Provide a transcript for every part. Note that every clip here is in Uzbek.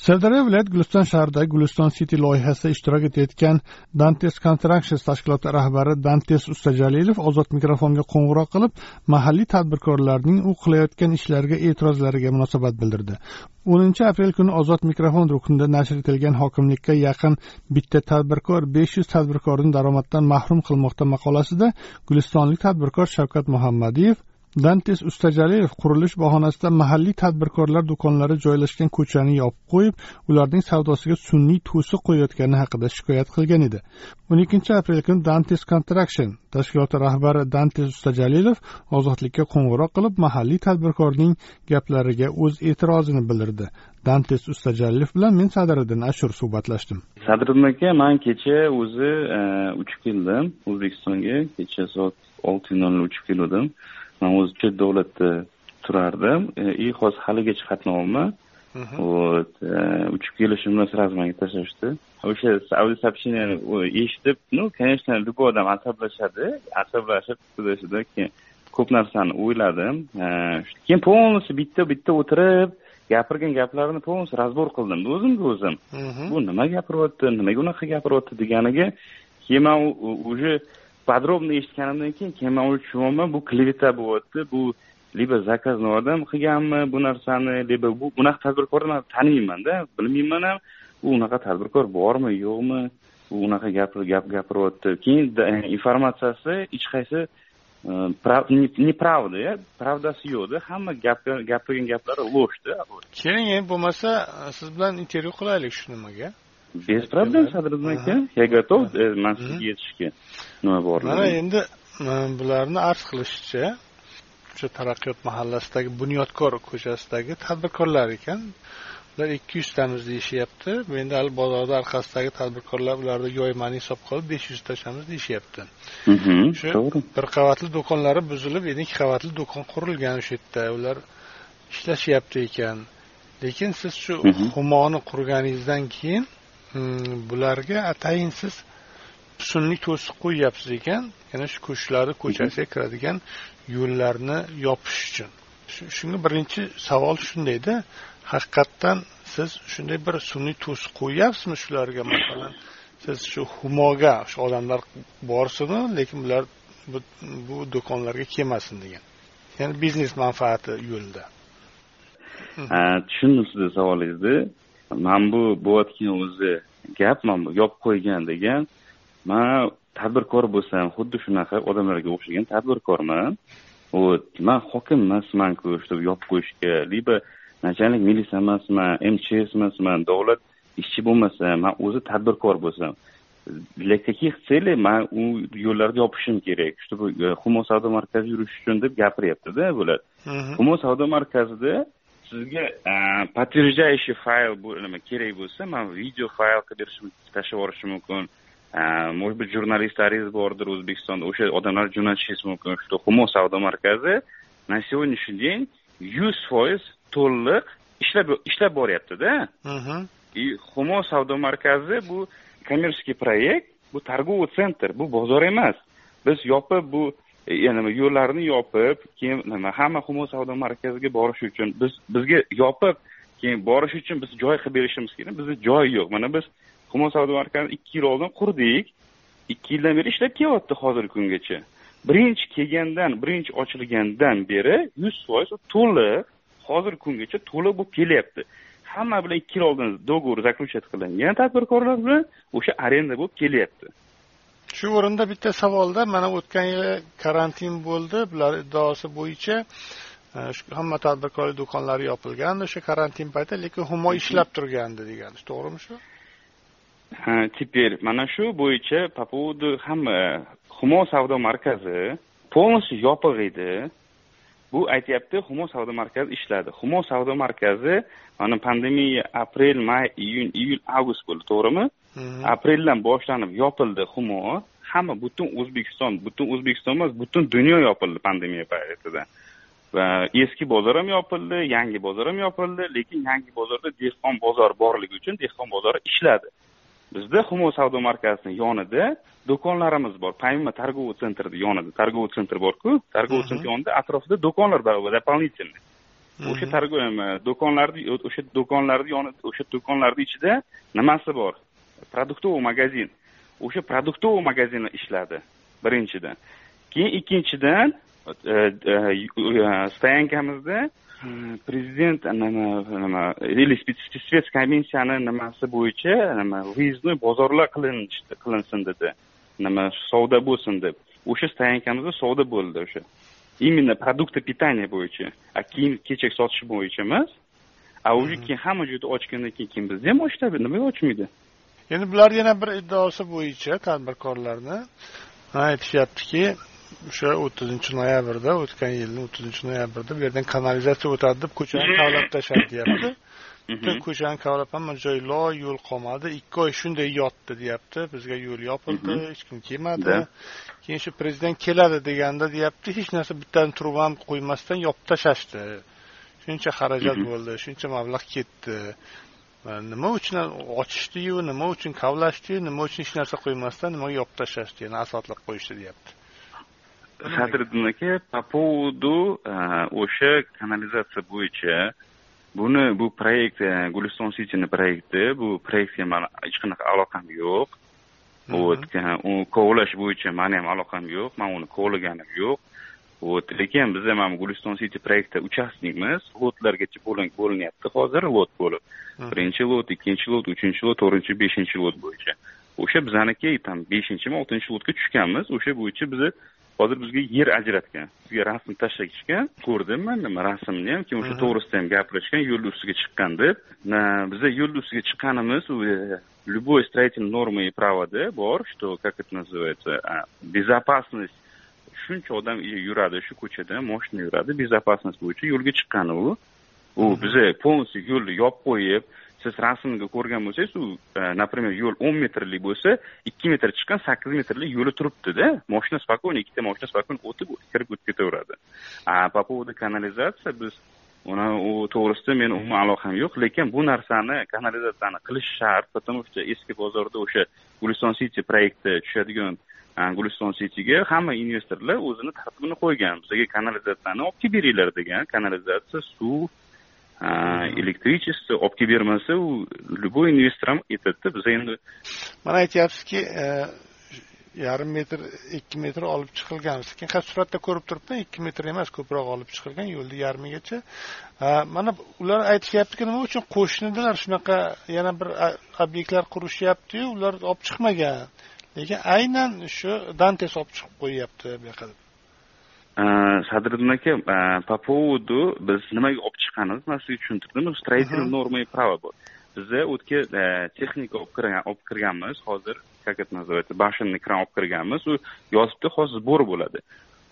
Sirdaryo viloyati guliston shahridagi guliston city loyihasida ishtirok etayotgan dantes constructions tashkiloti rahbari dantes ustajalilov ozod mikrofonga qo'ng'iroq qilib mahalliy tadbirkorlarning u qilayotgan ishlariga e'tirozlariga munosabat bildirdi. O'ninchi aprel kuni ozod mikrofon ruknida nashr etilgan hokimlikka yaqin bitta tadbirkor besh yuz tadbirkorni daromaddan mahrum qilmoqda maqolasida gulistonlik tadbirkor shavkat muhammadiyev dantes ustajalilov qurilish bahonasida mahalliy tadbirkorlar do'konlari joylashgan ko'chani yopib qo'yib ularning savdosiga sun'iy to'siq qo'yayotgani haqida shikoyat qilgan edi. O'n ikkinchi aprel kuni dantes construction tashkiloti rahbari dantes ustajalilov ozodlikka qo'ng'iroq qilib mahalliy tadbirkorning gaplariga o'z e'tirozini bildirdi. Dantes ustajalilov bilan men sadiriddin ashur suhbatlashdim. Sadiriddin aka man kecha o'zi e, uchib keldim o'zbekistonga kecha soat olti nolda uchib keluvdim man o'zi chet davlatda turardim. И e, hozir haligacha qatnayapman вот e, uchib kelishimdan сразу manga tashlashdi. O'sha audiosoобщениyani eshitib ну конечно любой odam asablashadi asablashib shunda keyin ko'p narsani o'yladim. E, keyin полностью bitta bitta o'tirib gapirgan gaplarini полностью разбор qildim. O'zimga o'zim. Bu nima gapiryapti nimaga unaqa gapiryapti deganiga keyin man уже подробно eshitganimdan keyin keyin man tushunyapman bu kleveta bo'lyapti bu либо заказной odam qilganmi bu narsani либо bu bunaqa tadbirkorni man taniymanda bilmayman ham u unaqa tadbirkor bormi yo'qmi u unaqa gap gap gapiryapti. Keyin informatsiyasi hech qaysi e, неправда pravdasi yo'qda hamma gapirgan gaplari ложьda keling endi bo'lmasa siz bilan intervyu qilaylik shu nimaga? Без проблем sadriddin aka я готов man sizga yetishga nima borligi mana endi bularni arz qilishicha o'sha taraqqiyot mahallasidagi bunyodkor ko'chasidagi tadbirkorlar ekan ular ikki yuztamiz deyishyapti endi hali bozorda orqasidagi tadbirkorlar ularni yoymani hisobga olib besh yuzta ochamiz deyishyapti shu to'g'ri bir qavatli do'konlari buzilib endi ikki qavatli do'kon qurilgan o'sha yerda ular ishlashyapti ekan lekin siz shu humoni qurganingizdan keyin Hmm, bularga atayin siz sun'iy to'siq qo'yyapsiz ekan. Yana shu ko'chlarni ko'chasiga kiradigan yo'llarni yopish uchun. Shunga birinchi savol shundayda haqiqatdan siz shunday bir sun'iy to'siq qo'yyapsizmi shularga? Masalan siz shu humoga shu odamlar borsinmi lekin bular bu do'konlarga kelmasin degan. Ya'ni biznes manfaati yo'lida. Tushundim sizni savolingizni. Mana bu bo'layotgan o'zi gap mana bu yopib qo'ygan degan. Man tadbirkor bo'lsam xuddi shunaqa odamlarga o'xshagan tadbirkorman. Вот man hokim emasmanku чтобы yopib qo'yishga. Либо начальник militsiya emasman mchs emasman davlat ishchi bo'lmasam man o'zi tadbirkor bo'lsam для каких целей man u yo'llarni yopishim kerak. Чтобы humo savdo markazi yurish uchun deb gapiryaptida bular humo savdo markazida sizga подтверждающий fayl nima kerak bo'lsa man video fayl qilib berishim tashlab yuborishim mumkin может быть jurnalistlaringiz bordir o'zbekistonda o'sha odamlarga jo'natishingiz mumkin что humo savdo markazi на сегодняшний день yuz foiz to'liq ishlab ishlab boryaptida и humo savdo markazi bu kommerческий proyekt bu торговый центр bu bozor emas biz yopib bu E, nima yo'llarni yopib keyin nima hamma humo savdo markaziga borish uchun biz bizga yopib keyin borish uchun biz joy qilib berishimiz kerak. Bizda joy yo'q. Mana biz humo savdo markazini ikki yil oldin qurdik. Ikki yildan beri ishlab kelyapti hozirgi kungacha. Birinchi kelgandan birinchi ochilgandan beri yuz foiz to'liq hozirgi kungacha to'liq bo'lib kelyapti. Hamma bilan ikki yil oldin договор заключать qilingan tadbirkorlar bilan o'sha arenda bo'lib kelyapti. Shu o'rinda bitta savolda mana o'tgan yili karantin bo'ldi. Bular iddaosi bo'yicha e, hamma tadbirkorlik do'konlari yopilgandi o'sha karantin payti lekin humo ishlab turgandi degani. To'g'rimi shu? Теперь mana shu bo'yicha по поводу hamma humo savdo markazi полностью yopiq edi. Bu aytyapti humo savdo markazi ishladi. Humo savdo markazi mana pandemiya aprel may iyun iyul avgust bo'ldi. To'g'rimi? Apreldan boshlanib yopildi humo hamma butun o'zbekiston butun o'zbekiston emas butun dunyo yopildi pandemiya paytida. Va eski bozor ham yopildi yangi bozor ham yopildi lekin yangi bozorda dehqon bozori borligi uchun dehqon bozori ishladi. Bizda humo savdo markazini yonida do'konlarimiz bor. Помимо торговый sentrni yonida торговый sentr borku. Торговый sentr yonida atrofida do'konlar bor дополнительный o'sha do'konlarni o'sha do'konlarni yonida o'sha do'konlarni ichida nimasi bor продуктовый magazin o'sha продуктовый magazin ishladi. Birinchidan. Keyin ikkinchidan stoyankamizda prezident nima nima или spetskomissiyani nimasi bo'yicha nima выездной bozorlar qilinsin dedi nima savdo bo'lsin deb o'sha stoyankamizda savdo bo'ldi o'sha именно продукты питания bo'yicha a kiyim kechak sotish bo'yicha emas a уже keyin hamma joyda ochgandan keyin keyin bizda ham ochadi nimaga ochmaydi endi bular yana bir iddaosi bo'yicha tadbirkorlarni aytishyaptiki o'sha o'ttizinchi noyabrda o'tgan yilni o'ttizinchi noyabrda bu yerdan kanalizatsiya o'tadi deb ko'chani kavlab tashladi deyapti. Bitta ko'chani kavlab hamma joy loy yo'l qolmadi ikki oy shunday yotdi deyapti. Bizga yo'l yopildi hech kim kelmadi. Keyin shu prezident keladi deganda deyapti hech narsa bittani truba ham qo'ymasdan yopib tashlashdi shuncha xarajat bo'ldi shuncha mablag' ketdi nima uchun ochishdiyu nima uchun kavlashdiyu nima uchun hech narsa qo'ymasdan nimaga yopib tashlashdi yana asfaltlab qo'yishdi deyapti. Sadriddin aka по поводу o'sha kanalizatsiya bo'yicha buni bu proyekt guliston cityni proyekti bu proyektga mani hech qanaqa aloqam yo'q. Вот u kovlash bo'yicha mani ham aloqam yo'q man uni kovlaganim yo'q вот lekin biz ham mana guliston city proyektda uchastnikmiz lotlargacha bo'linyapti hozir lot bo'lib birinchi lot ikkinchi lot uchinchi lot to'rtinchi beshinchi lot bo'yicha o'sha bizaniki там beshinchimi oltinchi lotga tushganmiz o'sha bo'yicha biza hozir bizga yer ajratgan bizga rasm tashlashgan ko'rdim man nima rasmni ham keyin o'sha to'g'risida ham gapirishgan yo'lni ustiga chiqqan deb biza yo'lni ustiga chiqqanimiz u любой строительный нормы и правоda bor что как это называется безопасность shuncha odam yuradi shu ko'chada moshina yuradi безопасность bo'yicha yo'lga chiqqan u. U biza полностью yo'lni yopib qo'yib siz rasmga ko'rgan bo'lsangiz u например yo'l o'n metrlik bo'lsa ikki metr chiqqan sakkiz metrlik yo'li turibdida. Moshina спокойно ikkita moshina спокойно o'tib kirib o'tib ketaveradi. По поводу kanalizatsiya biz uni u to'g'risida meni umuman aloqam yo'q lekin bu narsani kanalizatsiyani qilish shart потому что eski bozorda o'sha guliston city proyekti tushadigan guliston cityga hamma investorlar o'zini tartibini qo'ygan. Bizga kanalizatsiyani olib kelib beringlar degan. Kanalizatsiya suv электричество olib kelib bermasa u любой investor ham aytadida biz endi mana aytyapsizki e, yarim metr ikki metr olib chiqilgan. Lekin hozir suratda ko'rib turibman ikki metr emas ko'proq olib chiqilgan yo'lni yarmigacha. E, mana ular aytishyaptiki nima uchun qo'shnidalar shunaqa yana bir obyektlar qurishyaptiyu ular olib chiqmagan. Lekin aynan shu dantes olib chiqib qo'yyapti bu yoqqa sadriddin aka по поводу biz nimaga olib chiqqanimiz man sizga tushuntirdim строительный нормы и право bor biza u yerga texnika olib kirgan olib kirganmiz hozir как это называется башенный kran olib kirganmiz u yozibdi hozir sбор bo'ladi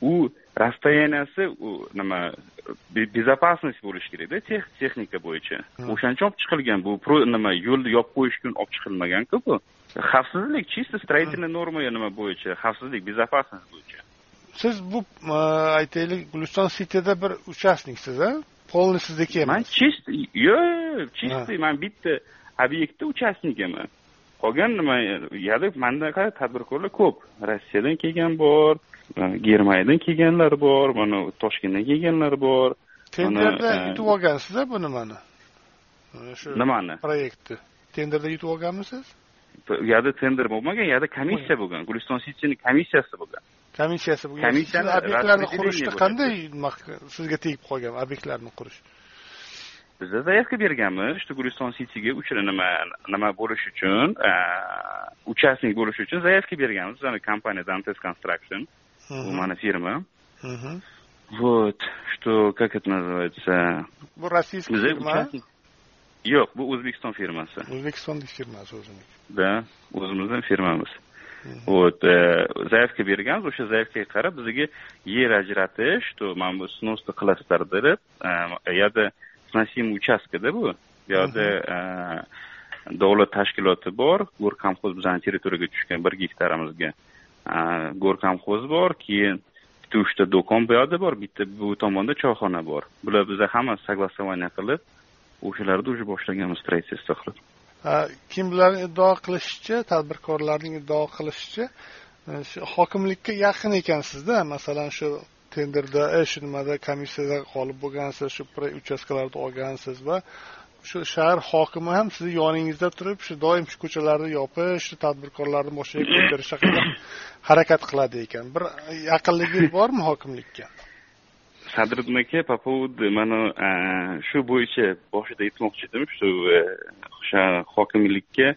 u расстоянияsi u nima безопасность bo'lishi kerakda texnika bo'yicha. O'shaning uchun olib chiqilgan bu nima yo'lni yopib qo'yish uchun olib chiqilmaganku bu. Xavfsizlik чисто строительный norma nima bo'yicha xavfsizlik безопасность bo'yicha. Siz bu aytaylik guliston cityda bir uchastniksiz a полный sizniki emas. Man чистый yo'q чистый man bitta obyektda uchastnigiman qolgan nima yana manaqa tadbirkorlar ko'p. Rossiyadan kelgan bor germaniyadan kelganlar bor mana toshkentdan kelganlar bor. Tenderda yutib olgansiz bu nimani? Shu nimani? Proyektni. Tenderda yutib olganmisiz? Yoqda tender bo'lmagan yoqda komissiya bo'lgan guliston cityni komissiyasi bo'lgan. Komissiyasi bo'lgan. Komissiyani obyektlarni qurishni qanday sizga tegib qolgan obyektlarni qurish biza заявка berganmiz. Что guliston cityga uch nima nima bo'lish uchun участник bo'lish uchun заявка berganmiz. Bizani kompaniya dantes construction bu mani firma. Вот что как это называется? Bu российский firma yo'q bu o'zbekiston firmasi o'zbekistonlik firmasi o'ziniki да o'zimizni firmamiz. Вот заявка berganmiz. O'sha заявкаga qarab bizga yer ajratish что mana bu сносно qilasizlar deb u yerda сносимый uchastkada bu. Bu yoqda davlat tashkiloti bor. Go'rkomxoz bizani territoriyaga tushgan bir gektarimizga go'rkomxoz bor keyin bitta uchta do'kon bu yoqda bor bitta bu tomonda choyxona bor. Bular biza hamma согласование qilib o'shalarda уже boshlaganmiz строительство qilib. Kimlarni iddao qilishicha tadbirkorlarning iddao qilishicha e, hokimlikka yaqin ekansizda masalan shu tenderda shu nimada komissiyada g'olib bo'lgansiz shu uchastkalarni olgansiz va shu shahar hokimi ham sizni yoningizda turib shu doim shu ko'chalarni yopish shu tadbirkorlarni boshiga ko'tarish haqida harakat qiladi ekan. Bir yaqinligingiz bormi hokimlikka? Sadriddin aka по поводу mana shu bo'yicha boshida aytmoqchi edim shu e, o'sha hokimlikka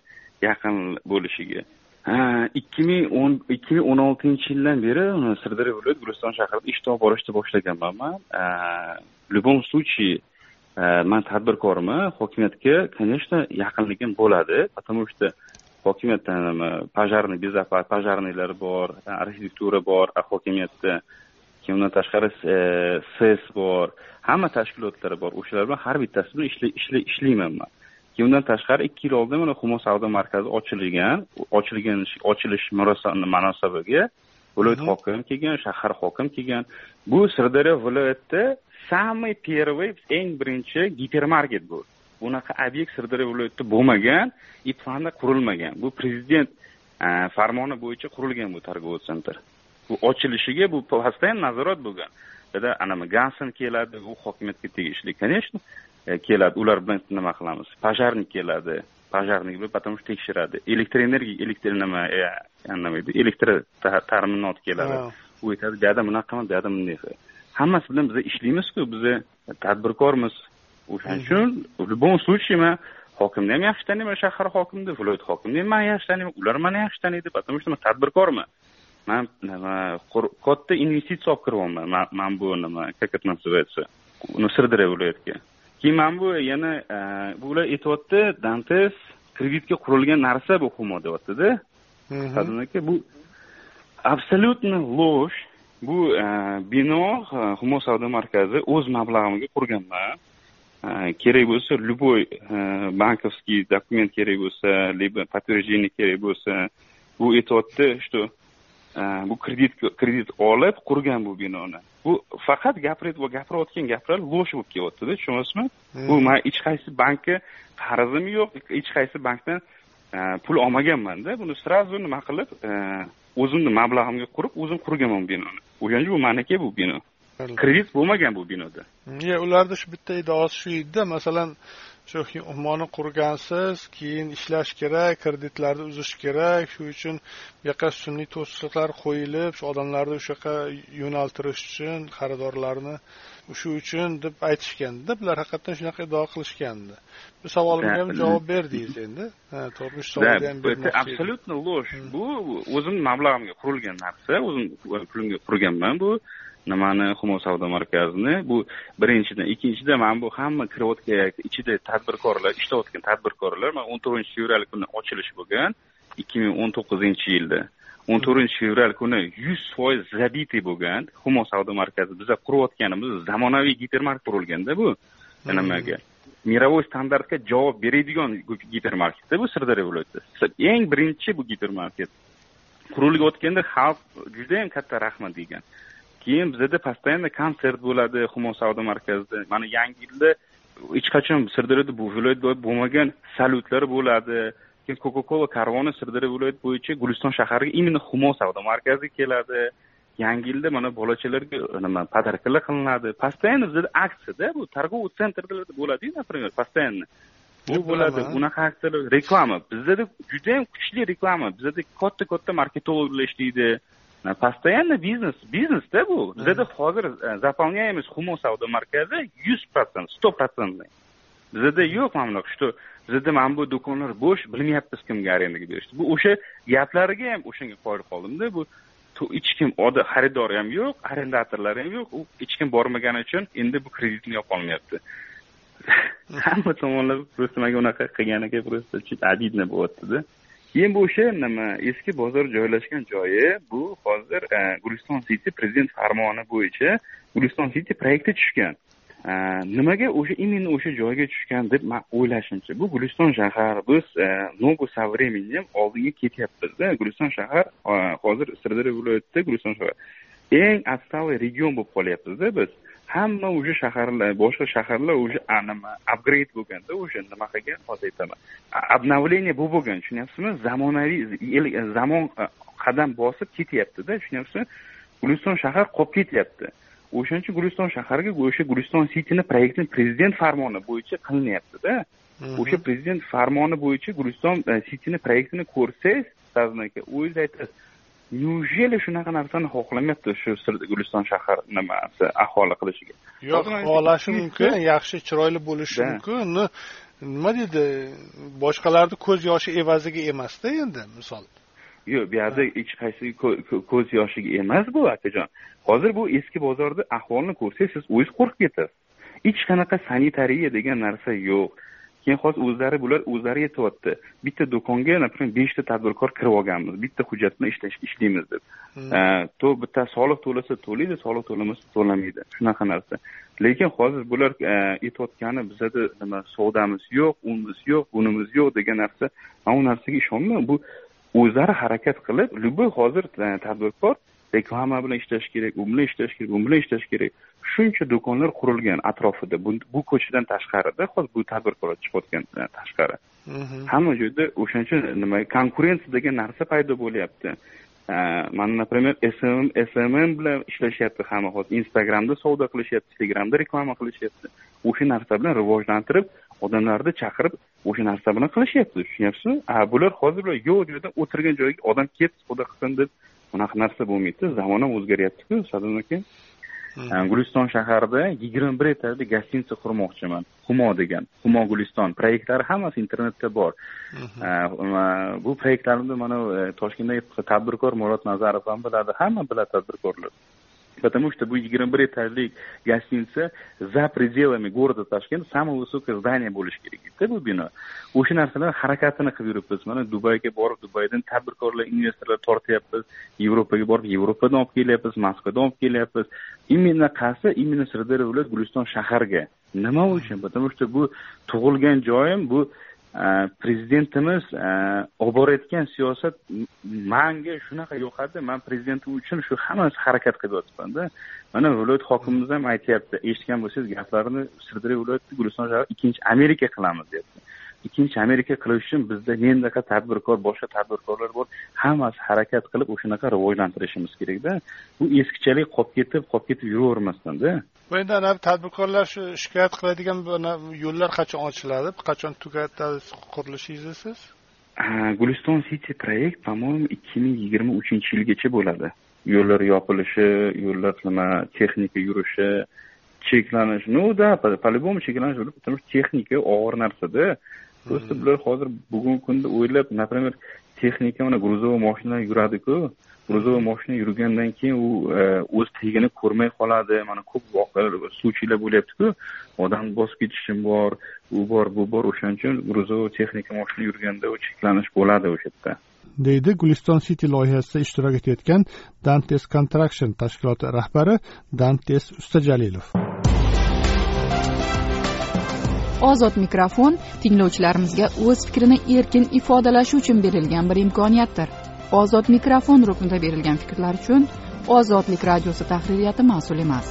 yaqin bo'lishiga. Ikki ming o'n ikki ming o'n oltinchi yildan beri sirdaryo viloyat guliston shahrida ish topib borishni boshlaganman man. В любом случае man tadbirkorman hokimiyatga конечно yaqinligim bo'ladi. Потому что hokimiyatda nima пожарный безопасность пожарныйlar bor arxitektura bor hokimiyatda. Undan tashqari ses bor hamma tashkilotlar bor. O'shalar bilan har bittasi bilan ishlayman man. Undan tashqari ikki yil oldin mana humo savdo markazi ochilgan. Ochilgan ochilish munosabaga viloyat hokimi kelgan shahar hokimi kelgan. Bu sirdaryo viloyatida самый первый eng birinchi gipermarket bu bunaqa obyekt sirdaryo viloyatida bo'lmagan и planda qurilmagan. Bu prezident farmoni bo'yicha qurilgan bu торговый центр. Bu ochilishiga bu постоянно nazorat bo'lgan. Dada anama gansen keladi u hokimiyatga tegishli. Конечно keladi. Ular bilan nima qilamiz? Пожарник keladi. Пожарник потому что tekshiradi. Elektr energiya elektr nima? Nima edi elektr ta'minot keladi. U aytadi buyerda bunaqami buyerda bunday hammasi bilan biza ishlaymizku biza tadbirkormiz. O'shaning uchun в любом случае man hokimni ham yaxshi taniyman shahar hokimini viloyat hokimini ham man yaxshi taniyman ular mani yaxshi taniydi потому что man tadbirkorman. Man nima katta investitsiya olib kiryapman man bu nima как это называется sirdaryo viloyatiga keyin mana bu yana e, bular aytyapti dantes kreditga qurilgan narsa bu humo deyaptida. Sadim aka bu абсолютно ложь bu e, bino e, humo savdo markazi o'z mablag'imga qurganman kerak bo'lsa любой bankovskiy dokument kerak bo'lsa либо подтверждение kerak bo'lsa bu aytyapti что bu kredit kredit olib qurgan bu binoni bu faqat gapirib gapirayotgan gaplar ложь bo'lib kelyaptida tushunyapsizmi bu man hech qaysi bankka qarzim yo'q hech qaysi bankdan pul olmaganmanda buni сразу nima qilib o'zimni mablag'imga qurib o'zim qurganman binoni o'shanga bu maniki bu bino kredit bo'lmagan bu binoda ularni shu bitta iddaosi shu edida masalan shu humoni qurgansiz keyin ishlash kerak kreditlarni uzish kerak. Shu uchun bu yoqqa sun'iy to'siqlar qo'yilib shu odamlarni o'sha yoqqa yo'naltirish uchun xaridorlarni shu uchun deb aytishganda bular haqiqatdan shunaqa iddao qilishgandi. Bu savolimga ham javob berdingiz endi. To'g'ri shu savolni ham абсолютно ложь bu o'zimni mablag'imga qurilgan narsa o'zim pulimga qurganman. Bu nimani humo savdo markazini bu birinchidan ikkinchidan mana bu hamma kirayotgan ichida tadbirkorlar ishlayotgan tadbirkorlar mana o'n to'rtinchi fevral kuni ochilish bo'lgan ikki ming o'n to'qqizinchi yilda. o'n to'rtinchi fevral kuni yuz foiz забитый bo'lgan humo savdo markazi biza qurayotganimiz zamonaviy gipermarket qurilganda bu. Nimaga? Мировой standartga javob beradigan gipermarketda bu sirdaryo viloyatida. Eng birinchi bu gipermarket qurilayotganda xalq judayam katta rahmat degan keyin bizada постоянно konsert bo'ladi humo savdo markazida. Mana yangi yilda hech qachon sirdaryoda bu viloyatda bo'lmagan salyutlar bo'ladi. Keyin coca cola karvoni sirdaryo viloyati bo'yicha guliston shahariga именно humo savdo markaziga keladi. Yangi yilda mana bolachalarga nima podarkalar qilinadi. Постоянно bizada aksiyada bu торговый centrlarda bo'ladiyu например постоянно. Bu bo'ladi bunaqa aksiyalar reklama bizada judayam kuchli reklama bizada katta katta marketologlar ishlaydi постоянно biznes biznesda bu bizada hozir заполняемость humo savdo markazi yuz процент сто процентный bizada yo'q mana bunaqa что bizada mana bu do'konlar bo'sh bilmayapmiz kimga arendaga berishni bu o'sha gaplariga ham o'shanga qoyil qoldimda bu hech kim xaridor ham yo'q arendatorlar ham yo'q u hech kim bormagani uchun endi bu kreditni yopolmayapti hamma tomonlar просто manga unaqa qilganiga просто обидно bo'lyaptida keyin bu o'sha nima eski bozor joylashgan joyi bu hozir e, guliston city prezident farmoni bo'yicha guliston city proyekti tushgan. E, nimaga o'sha именно o'sha joyga tushgan deb man o'ylashimcha bu guliston shahar biz e, ногу со временем oldinga ketyapmizda guliston shahar hozir sirdaryo viloyatida guliston shahar eng отсталый region bo'lib qolyapmizda biz. Hamma уже shaharlar boshqa shaharlar уже nima upgrade bo'lganda уже nima qilgan hozir aytaman обновление bo'lib bo'lgan tushunyapsizmi? Zamonaviy zamon qadam bosib ketyaptida tushunyapsizmi? Guliston shahar qolib ketyapti. O'shaning uchun guliston shaharga o'sha guliston cityni proyektini prezident farmoni bo'yicha qilinyaptida. O'sha prezident farmoni bo'yicha guliston cityni proyektini ko'rsangiz sazin aka o'zingiz aytasiz неужели shunaqa narsani xohlamayapti shu guliston shahar nimasi aholi qilishiga. Yo'q xohlashi mumkin yaxshi chiroyli bo'lishi mumkin. Nima deydi boshqalarni ko'z yoshi evaziga emasda endi misol. Yo'q bu yerda hech qaysi ko'z yoshiga emas bu akajon hozir bu eski bozorni ahvolini ko'rsangiz siz o'zingiz qo'rqib ketasiz. Hech qanaqa sanitariya degan narsa yo'q keyin hozir o'zlari bular o'zlari aytyapti bitta do'konga например beshta tadbirkor kirib olganmiz. Bitta hujjat bilan ishlaymiz deb. Hmm. to bitta soliq to'lasa to'laydi soliq to'lamasa to'lamaydi. Shunaqa narsa. Lekin hozir bular aytayotgani bizada nima savdamiz yo'q unimiz yo'q bunimiz yo'q degan narsa. Man u narsaga ishonmayman bu o'zlari harakat qilib любой hozir tadbirkor reklama bilan ishlash kerak u bilan ishlash kerak bu bilan ishlash kerak shuncha do'konlar qurilgan atrofida bu ko'chadan tashqarida hozir bu tadbirkorlar chiqayotgan e, tashqari. Mhm. hamma joyda o'shaning uchun nima konkurensiya degan narsa paydo bo'lyapti. E, mana например smm smm bilan ishlashyapti hamma hozir instagramda savdo qilishyapti telegramda reklama qilishyapti. O'sha narsa bilan rivojlantirib odamlarni chaqirib o'sha narsa bilan qilishyapti. Tushunyapsizmi? A bular hozir yo'q joydan o'tirgan joyga odam kelib savdo qilsin deb. Bunaqa narsa bo'lmaydi zamon ham o'zgaryaptiku sadam aka. Guliston shahrida yigirma bir etajli gostinitsa qurmoqchiman humo degan humo guliston proyektlari hammasi internetda bor bu proyektlarimni mana toshkentdagi tadbirkor murod nazarov ham biladi hamma biladi tadbirkorlar потому что будет yigirma bir гостиница за пределами города toshkent самое высокое здание bo'lishi kerak edida bu bino o'sha narsalar harakatini qilib yuribmiz mana dubayga borib dubaydan tadbirkorlar investorlar tortyapmiz yevropaga borib yevropadan olib kelyapmiz moskvadan olib kelyapmiz именно qaysi именно sirdaryo viloyat guliston shaharga nima uchun потому что bu tug'ilgan joyim bu prezidentimiz olib borayotgan siyosat manga shunaqa yoqadi man prezidentim uchun shu hammasi harakat qilyapmanda mana viloyat hokimimiz ham aytyapti eshitgan bo'lsangiz gaplarini sirdaryo viloyati guliston shahri ikkinchi amerika qilamiz deyapti ikkinchi amerika qilish uchun bizda mendaqa tadbirkor boshqa tadbirkorlar bor hammasi harakat qilib o'shanaqa rivojlantirishimiz kerakda bu eskichalik qolib ketib qolib ketib yuravermasdanda bu endi anavi tadbirkorlar shu shikoyat qiladigan yo'llar qachon ochiladi qachon tugatadi qurilishingizni siz guliston city proyekt по моему ikki ming yigirma uchinchi yilgacha bo'ladi yo'llar yopilishi yo'llar nima texnika yurishi cheklanish ну да по любому cheklanish потому что texnika og'ir narsada просто bular hozir bugungi kunda o'ylab например texnika mana грузовой moshinalar yuradiku. Грузовой moshina yurgandan keyin u e, o'z tagini ko'rmay qoladi. Mana ko'p voqealar случаylar bo'lyaptiku. Odam bosib ketishim bor u bor bu bor. O'shaning uchun грузовой texnika moshina yurganda u cheklanish bo'ladi o'sha yerda. Deydi guliston city loyihasida ishtirok etayotgan dantes construction tashkiloti rahbari dantes ustajalilov. Ozod mikrofon tinglovchilarimizga o'z fikrini erkin ifodalashi uchun berilgan bir imkoniyatdir. Ozod mikrofon ruknida berilgan fikrlar uchun ozodlik radiosi tahririyati mas'ul emas.